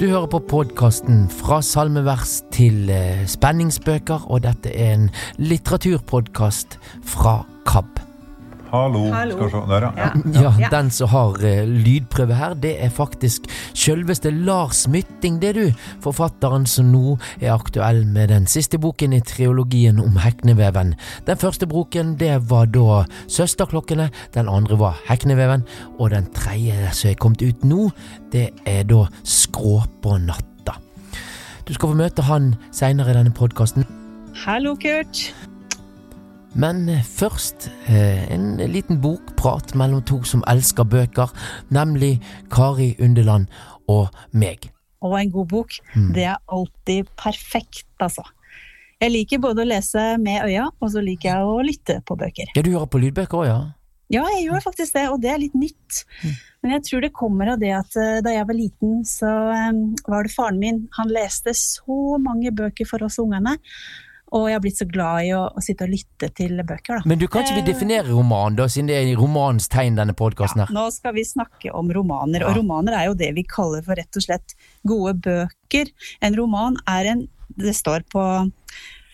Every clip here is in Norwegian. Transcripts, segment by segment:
Du hører på podkasten Fra salmevers til eh, spenningsbøker, og dette er en litteraturpodkast fra KAB. Hallo. Hallo. Skal vi se. Der, ja. Ja, Ja. Den som har uh, lydprøve her, det er faktisk sjølveste Lars Mytting, det du. Forfatteren som nå er aktuell med den siste boken i triologien om hekneveven. Den første boken det var da Søsterklokkene, den andre var Hekneveven, og den tredje som er kommet ut nå, det er da Skråpånatta. Du skal få møte han seinere i denne podkasten. Hallo, Kurt. Men eh, først eh, en liten bokprat mellom to som elsker bøker, nemlig Kari Underland og meg. Og en god bok. Mm. Det er alltid perfekt, altså. Jeg liker både å lese med øya, og så liker jeg å lytte på bøker. Ja, du hører på lydbøker òg, ja? Ja, jeg gjør faktisk det, og det er litt nytt. Mm. Men jeg tror det kommer av det at eh, da jeg var liten, så var det faren min. Han leste så mange bøker for oss ungene. Og jeg har blitt så glad i å, å sitte og lytte til bøker, da. Men du, kan ikke vi Eh. definere roman, da, siden det er i romanens tegn, denne podkasten her? Nå skal vi snakke om romaner, og romaner er jo det vi kaller for rett og slett gode bøker. En roman er en Det står på,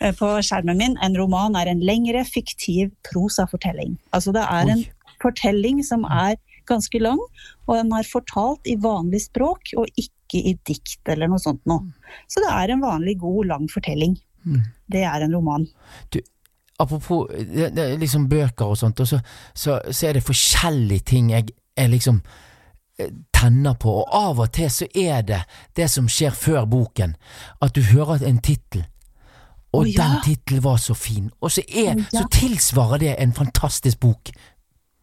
eh, på skjermen min en roman er en lengre, fiktiv prosafortelling. Altså det er en Oi. fortelling som er ganske lang, og den er fortalt i vanlig språk og ikke i dikt eller noe sånt noe. Så det er en vanlig, god, lang fortelling. Mm. Det er en roman. Apropos det, det, liksom bøker og sånt, og så, så, så er det forskjellige ting jeg, jeg liksom eh, tenner på, og av og til så er det det som skjer før boken, at du hører en tittel. Og oh, ja. den tittelen var så fin, og så, er, ja. så tilsvarer det en fantastisk bok.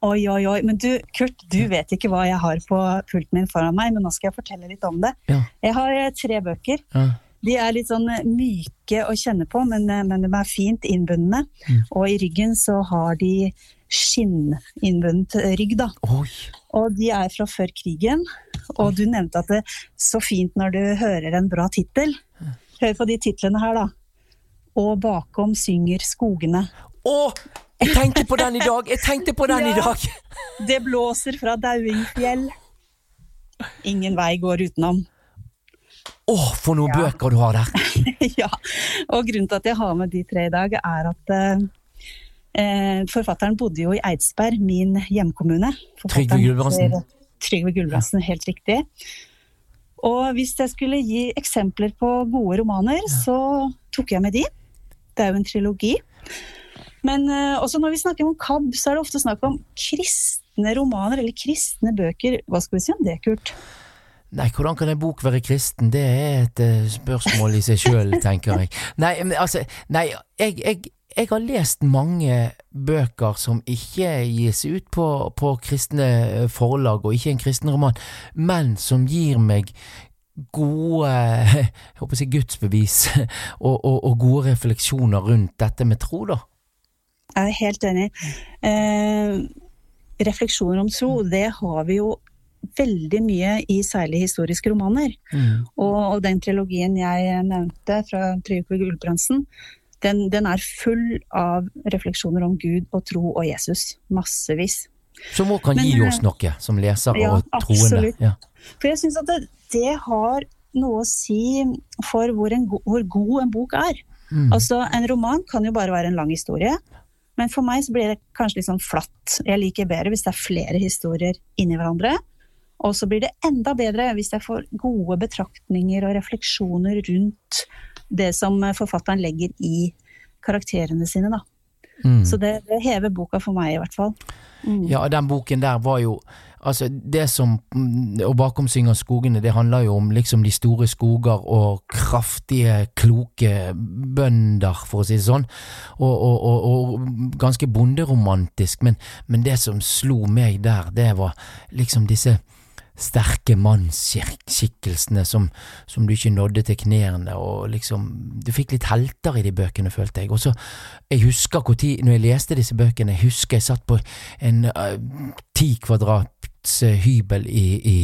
Oi, oi, oi. Men du, Kurt, du vet ikke hva jeg har på pulten min foran meg, men nå skal jeg fortelle litt om det. Ja. Jeg har eh, tre bøker. Ja. De er litt sånn eh, myke å kjenne på, men, eh, men de er fint innbundne. Mm. Og i ryggen så har de skinninnbundet rygg, da. Oi. Og de er fra før krigen. Og du nevnte at det er så fint når du hører en bra tittel. Hør på de titlene her, da. Og bakom synger skogene. Å! Jeg tenkte på den i dag! Jeg tenkte på den i dag! Det blåser fra Dauingfjell. Ingen vei går utenom. Å, for noen Ja. bøker du har der! ja, og grunnen til at jeg har med de tre i dag, er at eh, eh, forfatteren bodde jo i Eidsberg, min hjemkommune. Trygve Gulbrandsen. Trygve Gulbrandsen, helt riktig. Og hvis jeg skulle gi eksempler på gode romaner, så tok jeg med de. Det er jo en trilogi. Men eh, også når vi snakker om KAB, så er det ofte snakk om kristne romaner, eller kristne bøker. Hva skal vi si om det, Kurt? Nei, hvordan kan en bok være kristen? Det er et uh, spørsmål i seg sjøl, tenker jeg. Nei, men altså, nei, jeg, jeg, jeg har lest mange bøker som ikke gis ut på, på kristne eh, forlag, og ikke en kristen roman, men som gir meg gode jeg håper å si gudsbevis og, og, og gode refleksjoner rundt dette med tro, da. Jeg er helt enig. Eh, refleksjoner om tro, det har vi jo veldig mye i særlig historiske romaner. Mm. Og, og den trilogien jeg nevnte fra Trygve Gulbrandsen, den, den er full av refleksjoner om Gud og tro og Jesus. Massevis. Som òg kan Men, gi eh, oss noe, som lesere ja, og troende. Ja. For jeg syns at det, det har noe å si for hvor, en, hvor god en bok er. Mm. Altså, En roman kan jo bare være en lang historie, men for meg så blir det kanskje litt sånn flatt. Jeg liker bedre hvis det er flere historier inni hverandre. Og så blir det enda bedre hvis jeg får gode betraktninger og refleksjoner rundt det som forfatteren legger i karakterene sine. Da. Mm. Så det, det hever boka for meg, i hvert fall. Mm. Ja, den boken der var jo Altså, det som mm, Og bakom synger skogene, det handler jo om liksom de store skoger og kraftige, kloke bønder, for å si det sånn. Og, og, og, og ganske bonderomantisk. Men, men det som slo meg der, det var liksom disse sterke mannsskikkelsene som, som du ikke nådde til knærne, og liksom Du fikk litt helter i de bøkene, følte jeg. Og så, jeg husker hvor tid, når jeg leste disse bøkene, jeg husker jeg satt på en ti ti kvadrats eh, hybel i, i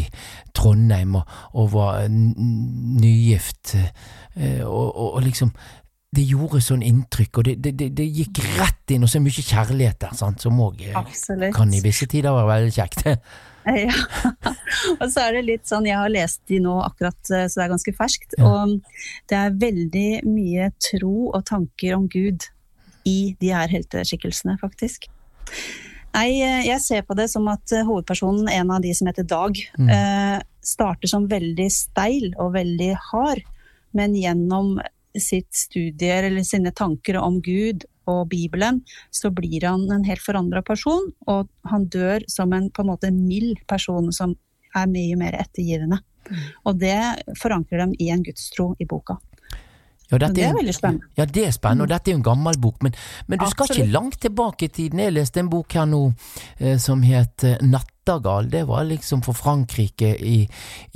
Trondheim og, og var nygift, uh, og, og, og liksom det gjorde sånn inntrykk, og det, det, det, det gikk rett inn, og så mye kjærlighet der, sant, som òg kan i visse tider være veldig kjekt. Ja. og så er det litt sånn, jeg har lest de nå akkurat, eh, så det er ganske ferskt. Ja. Og det er veldig mye tro og tanker om Gud i de her helteskikkelsene, faktisk. Nei, eh, jeg ser på det som at eh, hovedpersonen, en av de som heter Dag, Mm. eh, starter som veldig steil og veldig hard, men gjennom sitt studier eller sine tanker om Gud og Bibelen, så blir han en helt forandra person, og han dør som en på en måte mild person som er mye mer ettergivende. Og det forankrer dem i en gudstro i boka. Ja, dette det er veldig spennende. Ja, det er spennende, og dette er jo en gammel bok, men, men du skal Absolutt. ikke langt tilbake i tiden. Jeg leste en bok her nå eh, som het eh, Nattergal. Det var liksom for Frankrike i,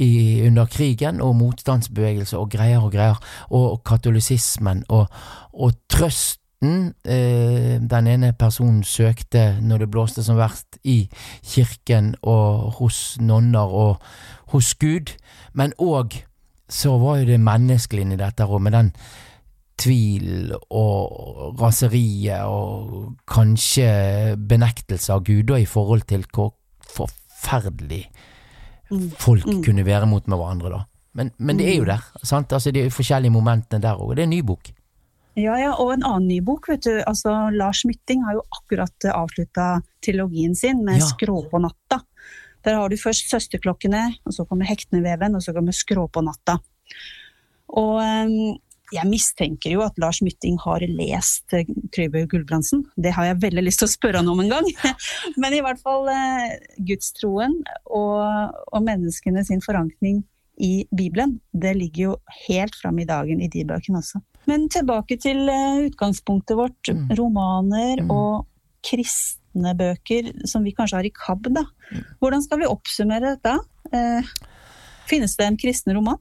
i, under krigen, og motstandsbevegelse og greier og greier, og katolisismen, og, og trøsten eh, den ene personen søkte når det blåste som verst i kirken og hos nonner og hos Gud, men òg så var jo det menneskelig inni dette rommet, den tvil og raseriet og kanskje benektelse av guder i forhold til hvor forferdelig Mm. folk Mm. kunne være mot med hverandre, da. Men, men det er jo Mm. der, sant? Altså, det er forskjellige momentene der òg, det er en ny bok. Ja, ja, og en annen ny bok, vet du. Altså, Lars Mytting har jo akkurat avslutta trilogien sin med Ja. Skrå på natta. Der har du først Søsterklokkene, og så kommer Hekneveven, og så kommer Skrå på natta. Og eh, jeg mistenker jo at Lars Mytting har lest eh, Trygve Gulbrandsen. Det har jeg veldig lyst til å spørre han om en gang. Men i hvert fall eh, gudstroen og, og menneskene sin forankring i Bibelen, det ligger jo helt fram i dagen i de bøkene også. Men tilbake til utgangspunktet vårt, Mm. romaner Mm. og kristne bøker som vi kanskje har i KAB, da. Hvordan skal vi oppsummere dette? Eh, finnes det en kristen roman?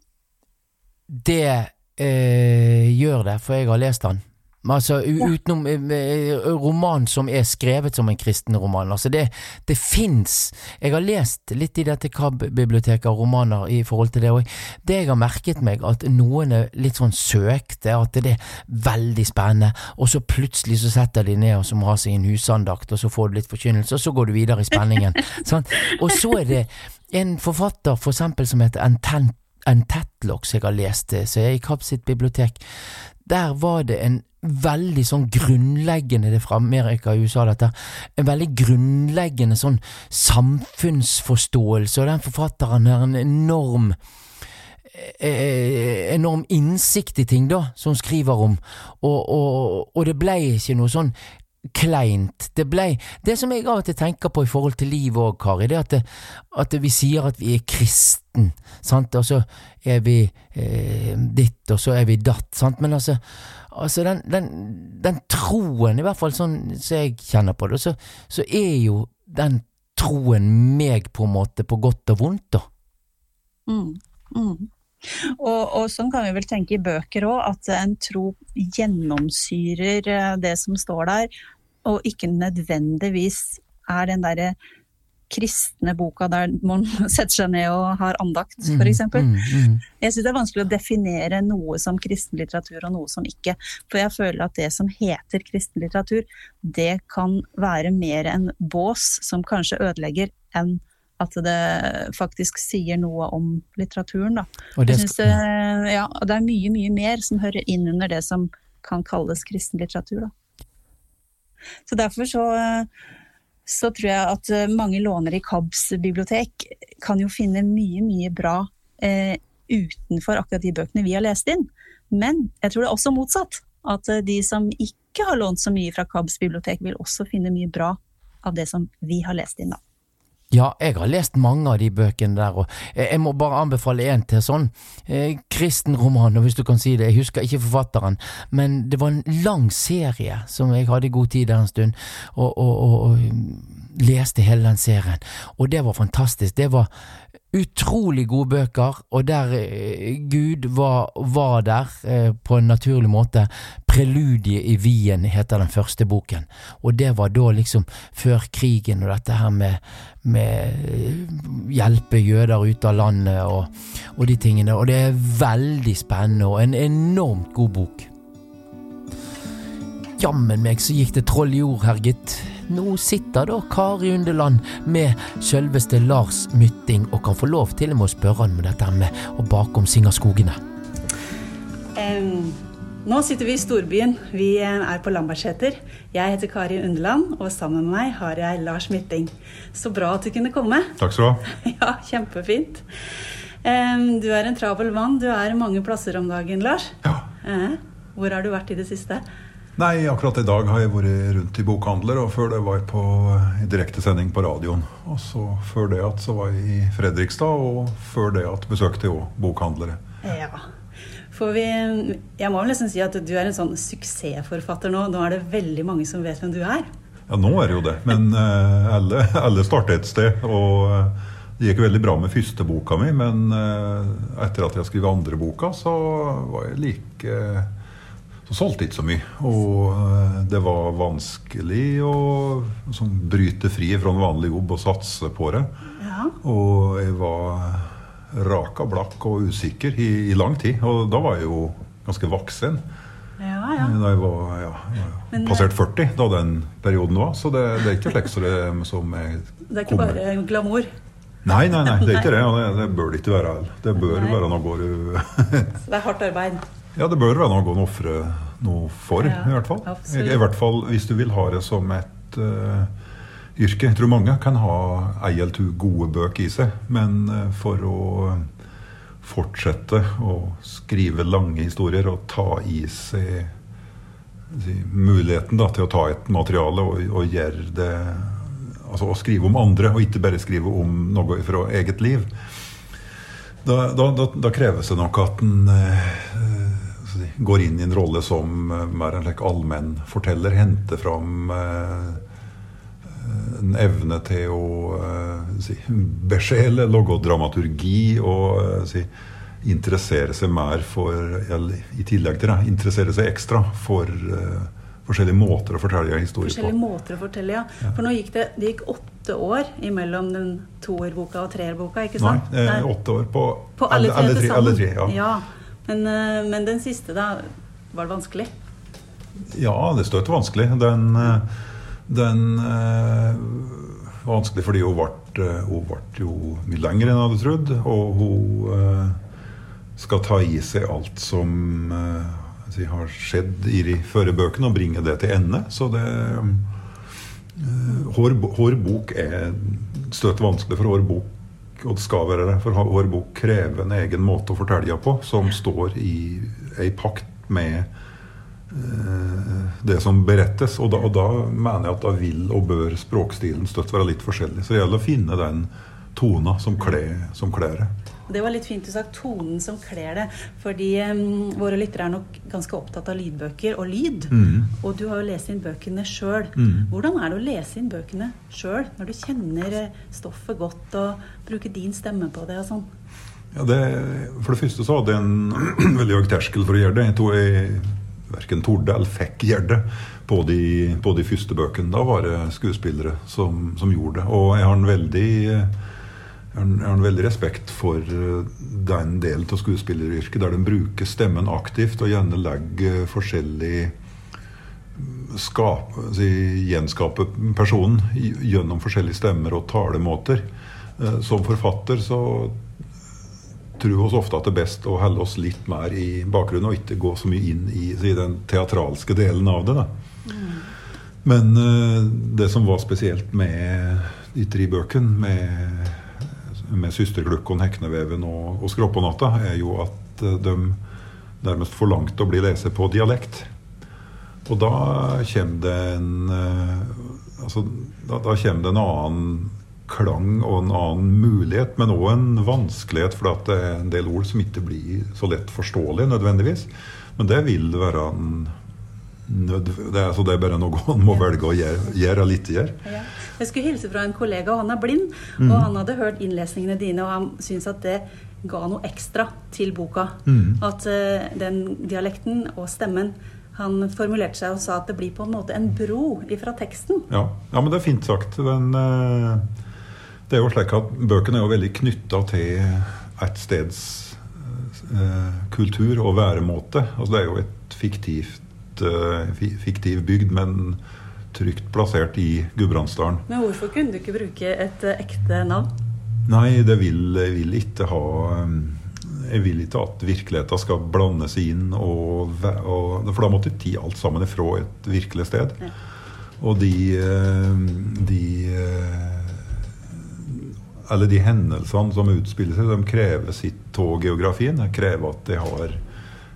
Det eh, gjør det, for jeg har lest den. Men Altså, utenom eh, eh, roman som er skrevet som en kristen roman. Altså, det, det fins Jeg har lest litt i dette KAB-biblioteket av romaner i forhold til det, og det jeg har merket meg, at noen er litt sånn søkte, at det er veldig spennende, og så plutselig så setter de ned og så må ha seg en husandakt, og så får du litt forkynnelse, og så går du videre i spenningen. sånn? Og så er det en forfatter for eksempel som heter Antent en Tetlock som jeg har lest, eh, som er i Kapp sitt bibliotek. Der var det en veldig sånn grunnleggende, det er fra Amerika og USA dette, en veldig grunnleggende sånn samfunnsforståelse, og den forfatteren har en enorm eh, enorm innsikt i ting, da, som hun skriver om, og, og, og det ble ikke noe sånn kleint. Det blei. Det som jeg av og til tenker på i forhold til livet òg, Kari, det er at, det, at vi sier at vi er kristen, sant, og så er vi eh, ditt, og så er vi datt, sant, men altså Altså, den, den, den troen, i hvert fall sånn som jeg kjenner på det, så, så er jo den troen meg, på en måte, på godt og vondt, da. Mm. Mm. Og, og sånn kan vi vel tenke i bøker òg, at en tro gjennomsyrer eh, det som står der, og ikke nødvendigvis er den derre kristne boka der man setter seg ned og har andakt, for eksempel. Mm, mm, Jeg syns det er vanskelig å definere noe som kristenlitteratur og noe som ikke. For jeg føler at det som heter kristenlitteratur, det kan være mer en bås som kanskje ødelegger, enn at det faktisk sier noe om litteraturen, da. Og det skal, det, ja, det er mye, mye mer som hører inn under det som kan kalles kristenlitteratur, da. Så derfor så, så tror jeg at eh, mange lånere i KABs bibliotek kan jo finne mye, mye bra eh, utenfor akkurat de bøkene vi har lest inn. Men jeg tror det er også motsatt. At eh, de som ikke har lånt så mye fra KABs bibliotek, vil også finne mye bra av det som vi har lest inn, da. Ja, jeg har lest mange av de bøkene der, og jeg må bare anbefale en til sånn eh, kristen roman, hvis du kan si det, jeg husker ikke forfatteren, men det var en lang serie som jeg hadde god tid der en stund, og, og, og, og leste hele den serien, og det var fantastisk. Det var utrolig gode bøker, og der eh, Gud var, var der eh, på en naturlig måte. Preludie i Wien heter den første boken, og det var da liksom før krigen og dette her med, med eh, hjelpe jøder ut av landet og, og de tingene, og det er veldig spennende og en enormt god bok. jammen meg så gikk det troll i ord, her, gitt. Nå sitter da Kari Underland med selveste Lars Mytting og kan få lov til og med å spørre han med dette med og bakom Singerskogene. Um, nå sitter vi i storbyen. Vi eh, er på Lambertseter. Jeg heter Kari Underland, og sammen med meg har jeg Lars Mytting. Så bra at du kunne komme. Takk skal du ha. Ja, kjempefint. Um, du er en travel mann. Du er mange plasser om dagen, Lars. Ja. Uh, hvor har du vært i det siste? Nei, akkurat i dag har jeg vært rundt i bokhandler, og før det var jeg på i direktesending på radioen. Og så før det at så var jeg i Fredrikstad, og før det at besøkte jeg òg bokhandlere. Ja. For vi, jeg må vel nesten si at du er en sånn suksessforfatter nå. Nå er det veldig mange som vet hvem du er. Ja, nå er det jo det. Men uh, alle, alle starter et sted. Og uh, det gikk veldig bra med første boka mi, men uh, etter at jeg skrev andre boka, så var jeg like så solgte ikke så mye. Og det var vanskelig å sånn, bryte fri fra en vanlig jobb og satse på det. Ja. Og jeg var raka blakk og usikker i, i, lang tid. Og da var jeg jo ganske voksen. Ja, ja. Da jeg var ja, Men, passert 40 da den perioden var. Så det, det er ikke slik som jeg Det er ikke kommer. bare glamour? Nei, nei, nei, det er ikke det. Det, det bør det ikke være. Det bør nei. være noe du Så det er hardt arbeid? Ja, det bør være noe å ofre noe for, ja, i hvert fall. I, I, hvert fall hvis du vil ha det som et uh, yrke. Jeg tror mange kan ha ei eller to gode bøker i seg, men uh, for å fortsette å skrive lange historier og ta i seg si, muligheten da, til å ta et materiale og, og gjøre det Altså å skrive om andre, og ikke bare skrive om noe fra eget liv. Da, da, da, kreves det nok at en uh, går inn i en rolle som uh, mer en like, allmennforteller. Henter fram uh, en evne til å uh, si, besjele, logge dramaturgi og si, interessere seg mer for eller, I tillegg til det, interessere seg ekstra for forskjellige måter å fortelle historier på. Forskjellige måter å fortelle, ja. ja. For nå gikk det, det gikk åtte år imellom den toerboka og treerboka, ikke sant? Nei, eh, åtte år på, på alle, alle, tre, alle, tre, ja. ja. Men, uh, men, den siste, da, var det vanskelig? Ja, det støtte vanskelig. Den, uh, den uh, var vanskelig fordi hun ble, hun ble jo mye lenger enn jeg hadde trodd. Og hun skal ta i seg alt som si, har skjedd i de førre bøkene, og bringe det til ende. Så det hår bok er støt vanskelig for hår bok, og det skal være det. For vår bok krever en egen måte å fortelle på, som står i ei pakt med det som berettes. Og da, og da, mener jeg at da vil og bør språkstilen støtt være litt forskjellig. Så det gjelder å finne den tona som kler det. Det var litt fint du sa tonen som kler det. Fordi um, våre lyttere er nok ganske opptatt av lydbøker og lyd. Mm. Og du har jo lest inn bøkene sjøl. Mm. Hvordan er det å lese inn bøkene sjøl, når du kjenner eh, stoffet godt og bruker din stemme på det og sånn? Ja, det, for det første så hadde jeg en veldig høy terskel for å gjøre det. Jeg tror jeg verken torde eller fikk gjøre det på de, på de første bøkene. Da var det skuespillere som, som gjorde det. Og jeg har en veldig jeg har en veldig respekt for eh, den delen av skuespilleryrket der de bruker stemmen aktivt og gjerne legger forskjellig mm, skap, si, Gjenskape personen gjennom forskjellige stemmer og talemåter. Eh, som forfatter så tror vi ofte at det er best å holde oss litt mer i bakgrunnen og ikke gå så mye inn i, si, den teatralske delen av det. Mm. Men uh, det som var spesielt med de tre bøkene, med med Systerglukkon, Hekneveven og, og Skropponatta, er jo at eh, de nærmest forlangte å bli lest på dialekt. Og da kommer det en eh, altså, da, da kommer det en annen klang og en annen mulighet, men òg en vanskelighet, for det er en del ord som ikke blir så lett forståelige nødvendigvis. Men det vil være en det, er, altså det er bare noe han må velge å gjøre, gjøre litt gjøre. Ja. Jeg skulle hilse fra en kollega, og han er blind. Mm. Og han hadde hørt innlesningene dine, og han syntes at det ga noe ekstra til boka. Mm. At uh, den dialekten og stemmen han formulerte seg og sa at det blir på en måte en bro ifra teksten. Ja, ja men det er fint sagt. Den, uh, det er jo slik at Bøkene er jo veldig knytta til et steds uh, kultur og væremåte. Altså Det er jo et fiktivt uh, fiktiv bygd, men trygt plassert i Gudbrandsdalen. Men hvorfor kunne du ikke bruke et uh, ekte navn? Nei, det vil, jeg vil ikke ha um, Jeg vil ikke at virkeligheten skal blande seg inn. Og, og, for da måtte jeg ti alt sammen ifra et virkelig sted. Ja. Og de, de eller de hendelsene som utspiller seg, de krever sitt av geografien. De krever at de har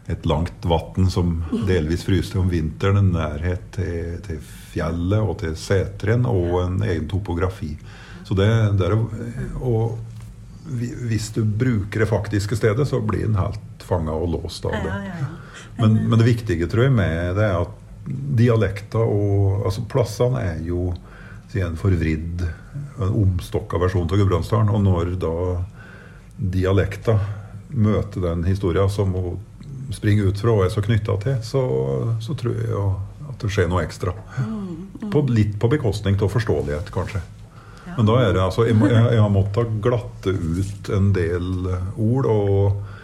et langt vann som delvis fryser om vinteren, en nærhet til, til fjellet og til seteren og en egen topografi. Så det, det er, og hvis du bruker det faktiske stedet, så blir en helt fanga og låst av det. Ja, ja. Men, men, det viktige tror jeg med det er at dialekter og altså Plassene er jo en forvridd, en omstokka versjon av Gudbrandsdalen. Og når da dialekta møter den historia som hun springer ut fra og er så knytta til, så, så, tror jeg at det skjer noe ekstra. Mm, mm. På, litt på bekostning av forståelighet, kanskje. Men da er det altså Jeg, jeg, jeg har måttet glatte ut en del ord. og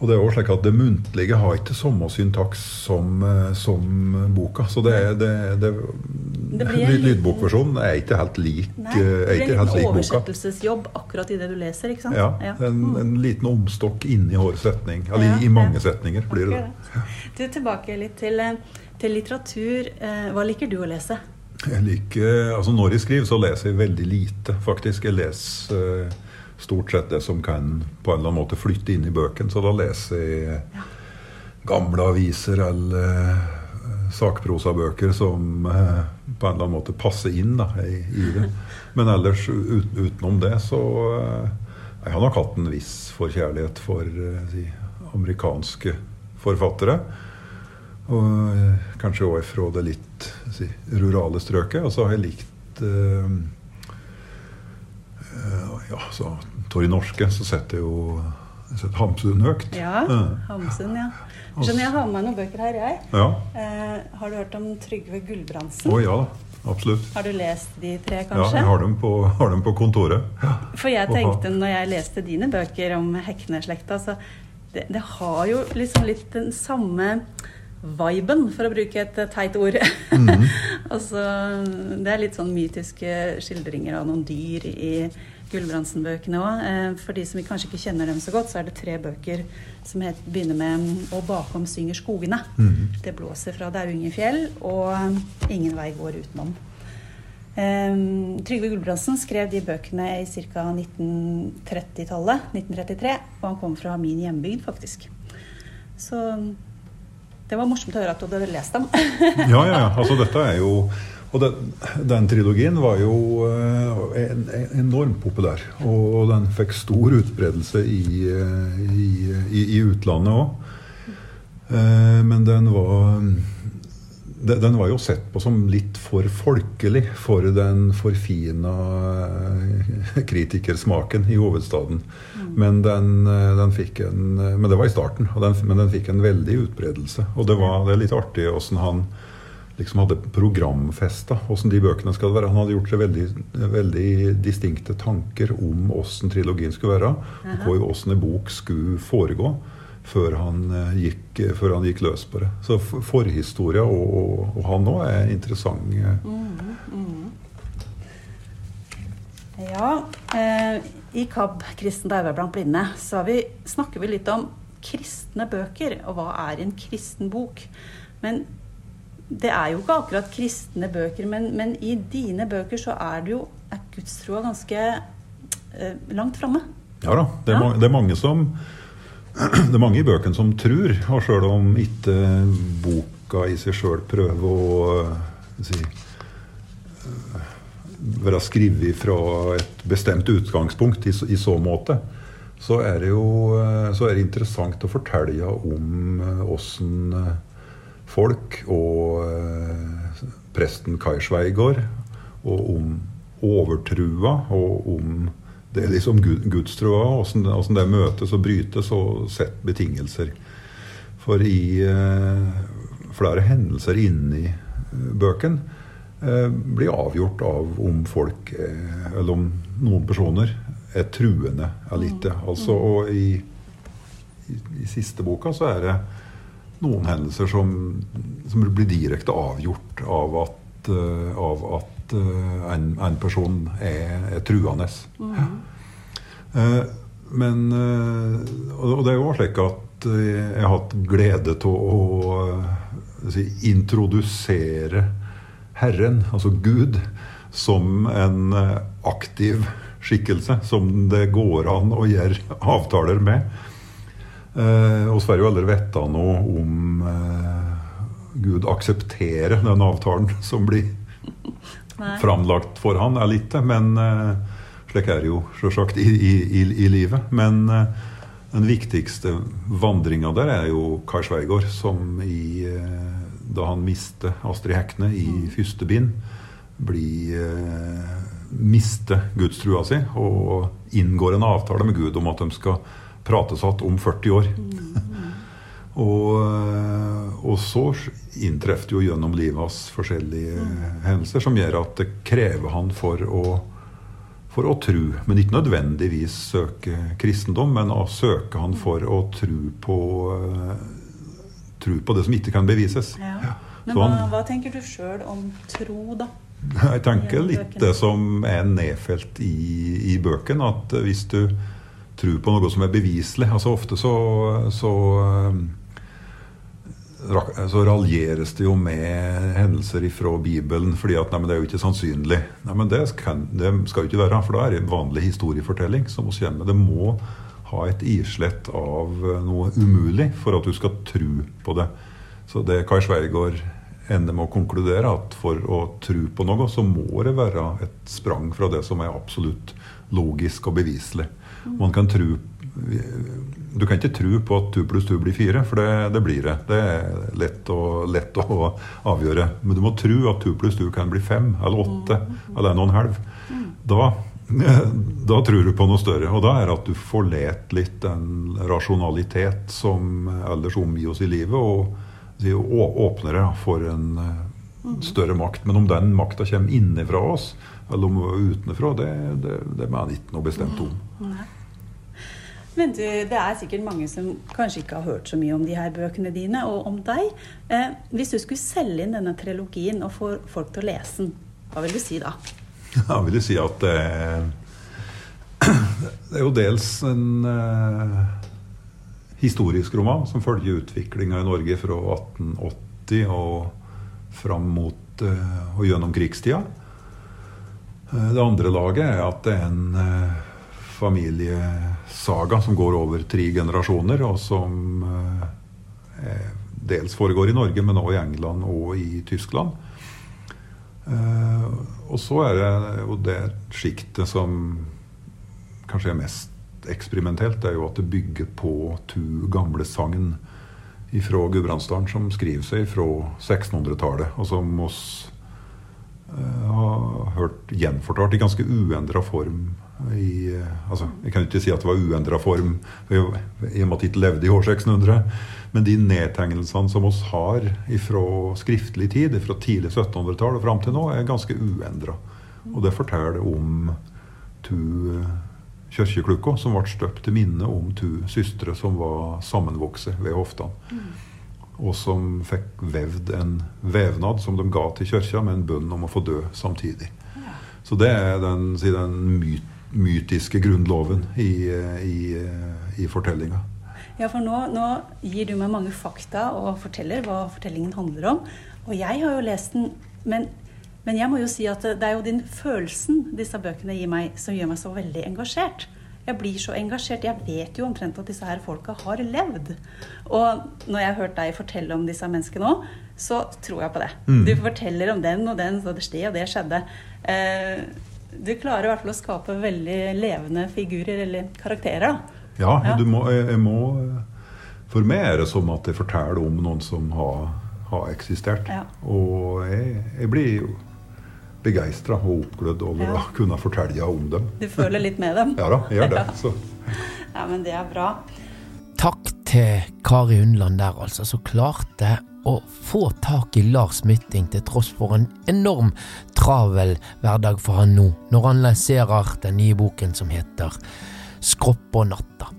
og Det er også slik at det muntlige har ikke samme syntaks som, eh, som boka. Så det, er, det, det, det lydbokversjonen er ikke helt lik boka. Det blir en liten oversettelsesjobb akkurat i det du leser. ikke sant? Ja, ja. En, mm. en, liten omstokk inni hver setning. Eller ja, i, mange ja. setninger blir det det. Du, Tilbake litt til, eh, til litteratur. Eh, hva liker du å lese? Jeg liker, altså Når jeg skriver, så leser jeg veldig lite, faktisk. Jeg leser stort sett det som kan på en eller annen måte flytte inn i bøken. Så da leser jeg gamle aviser eller uh, sakprosabøker som uh, på en eller annen måte passer inn da, i, i, det. Men ellers ut, utenom det så uh, Jeg har nok hatt en viss forkjærlighet for de amerikanske forfattere. Og kanskje òg fra det litt si, rurale strøket. Og så har jeg likt ja, så Tor Norske, så setter jo setter Hamsun høyt. Ja, Hamsun, ja. Skjønner, jeg har med meg noen bøker her, jeg. Ja. Eh, har du hørt om Trygve Gulbrandsen? Å oh, ja, absolutt. Har du lest de tre, kanskje? Ja, jeg har dem på, har dem på kontoret. Ja. For jeg tenkte, når jeg leste dine bøker om Hekne-slekta, så det, det, har jo liksom litt den samme viben, for å bruke et teit ord. Mm. altså, det er litt sånn mytiske skildringer av noen dyr i Gulbrandsen-bøkene òg. Eh, for de som kanskje ikke kjenner dem så godt, så er det tre bøker som heter, begynner med 'Og bakom synger skogene'. Mm. 'Det blåser fra Daungefjell' og 'Ingen vei går utenom'. Um, Trygve Gulbrandsen skrev de bøkene i ca. 1930-tallet, 1933, og han kom fra min hjembygd, faktisk. Så det var morsomt å høre at du hadde lest dem. ja, ja. Altså, dette er jo og den, den, trilogien var jo uh, en, en enormt populær. Og den fikk stor utbredelse i, uh, i, i, i utlandet òg. Eh, men den var den var jo sett på som litt for folkelig for den forfina kritikersmaken i hovedstaden. Mm. Men, den, den fikk en, men det var i starten, den, men den fikk en veldig utbredelse. Og det, var, det er litt artig åssen han liksom hadde programfesta åssen de bøkene skal være. Han hadde gjort seg veldig, veldig distinkte tanker om åssen trilogien skulle være. Og åssen en bok skulle foregå. Før han, eh, gikk, før han, gikk, løs på det. Så forhistoria og, og, og han òg er interessant. Mm, mm. Ja, eh, i KAB, Kristen Dauve blant blinde, så vi, snakker vi litt om kristne bøker. Og hva er en kristen bok? Men det er jo ikke akkurat kristne bøker, men, men i dine bøker så er det jo er gudstroa ganske eh, langt framme. Ja da. Det er, ja. det er, mange som Det er mange i bøkene som tror, og sjøl om ikke boka i seg sjøl prøver å eh, si, eh, være skrevet fra et bestemt utgangspunkt i, i, så måte, så er det jo eh, så er det interessant å fortelle om åssen folk og eh, presten Kai Sveigård, og om overtrua og om det er liksom gudstrua, åssen det møtes og brytes og setter betingelser. For i eh, flere hendelser inni eh, bøken eh, blir avgjort av om folk, eh, eller om noen personer, er truende eller ikke. Mm. Altså, og i, i, i siste boka så er det noen hendelser som, som blir direkte avgjort av at, uh, av at uh, en, en, person er, er truende. Mm. Uh, men Og det er jo slik at jeg har hatt glede til å si, introdusere Herren, altså Gud, som en aktiv skikkelse som det går an å gjøre avtaler med. Eh, får jo aldri vite noe om eh, Gud aksepterer den avtalen som blir framlagt for han, er lite. Men eh, slik er det jo selvsagt i, i, i, livet. Men eh, den viktigste vandringa der er jo Kai Sveigård, som i, eh, da han mistet Astrid Hekne i mm. første bind, blir eh, miste gudstrua si og inngår en avtale med Gud om at de skal prates igjen om 40 år. og, eh, og, så inntreffer jo gjennom livet hans forskjellige hendelser som gjør at det krever han for å, for å tro. Men ikke nødvendigvis søke kristendom, men å søke han for å tro på, eh, tro på det som ikke kan bevises. Ja. Men hva, hva, tenker du sjøl om tro, da? Jeg tenker litt det som er nedfelt i, i bøkene. At hvis du tro på noe som er beviselig. Altså Ofte så, så, eh, så raljeres det jo med hendelser fra Bibelen fordi at nei, det er jo ikke sannsynlig. Nei, men det skal, det skal jo ikke være, for da er det en vanlig historiefortelling som vi kjenner. Det må ha et islett av noe umulig for at du skal tro på det. Så det Kai Sveigård ender med å konkludere, at for å tro på noe, så må det være et sprang fra det som er absolutt logisk og beviselig. Man kan tro du kan ikke tro på at to pluss to blir fire, for det, det, blir det. Det er lett, og, lett å avgjøre. Men du må tro at to pluss to kan bli fem eller åtte eller en og en halv. Da, da tror du på noe større. Og da er det at du får let litt den rasjonalitet som ellers omgir oss i livet, og åpner det for en eh, større makt. Men om den makta kommer innenfra oss, eller om utenfra, det, det, det mener jeg ikke noe bestemt om. Nei. Men du, det er sikkert mange som kanskje ikke har hørt så mye om de her bøkene dine, og om deg. Eh, hvis du skulle selge inn denne trilogien og få folk til å lese den, hva vil du si da? Da vil jeg si at det, det er jo dels en eh, historisk roman som følger utviklinga i Norge fra 1880 og fram mot eh, og gjennom krigstida. Eh, det andre laget er at det er en eh, familiesaga som går over tre generasjoner, og som eh, dels foregår i Norge, men også i England og i Tyskland. Og så er det jo det sjiktet som kanskje er mest eksperimentelt, det er jo at det bygger på to gamle sagn fra Gudbrandsdalen som skriver seg fra 1600-tallet, og som oss har hørt gjenfortalt i ganske uendra form. I, altså, jeg kan ikke si at det var uendra form i og med at de ikke levde i år 600. Men de nedtegnelsene som oss har fra skriftlig tid, fra tidlig 1700-tall og fram til nå, er ganske uendra. Og det forteller om to eh, kirkeklukker som ble støpt til minne om to søstre som var sammenvokse ved hoftene. Og som fikk vevd en vevnad som de ga til kirka, med en bønn om å få dø samtidig. Så det er den, den myt, mytiske grunnloven i, i, i fortellinga. Ja, for nå, nå, gir du meg mange fakta og forteller hva fortellingen handler om. Og jeg har jo lest den, men, men jeg må jo si at det er jo den følelsen disse bøkene gir meg, som gjør meg så veldig engasjert. Jeg blir så engasjert. Jeg vet jo omtrent at disse her folka har levd. Og når jeg har hørt deg fortelle om disse menneskene nå, så tror jeg på det. Mm. Du forteller om den og den, og det og det skjedde. Eh, du klarer i hvert fall å skape veldig levende figurer eller karakterer. da. Ja, ja. Må, jeg, jeg, må For meg er det som at jeg forteller om noen som har, har eksistert. Ja. Og jeg, jeg blir jo begeistra og oppglødd over ja. å kunne fortelle om dem. Du føler litt med dem? ja da, jeg gjør det. Så. Ja, men det er bra. Takk til Kari Hundland der, altså, som klarte å få tak i Lars Mytting til tross for en enorm travel hverdag for han nå, når han lanserer den nye boken som heter Skropp og natta.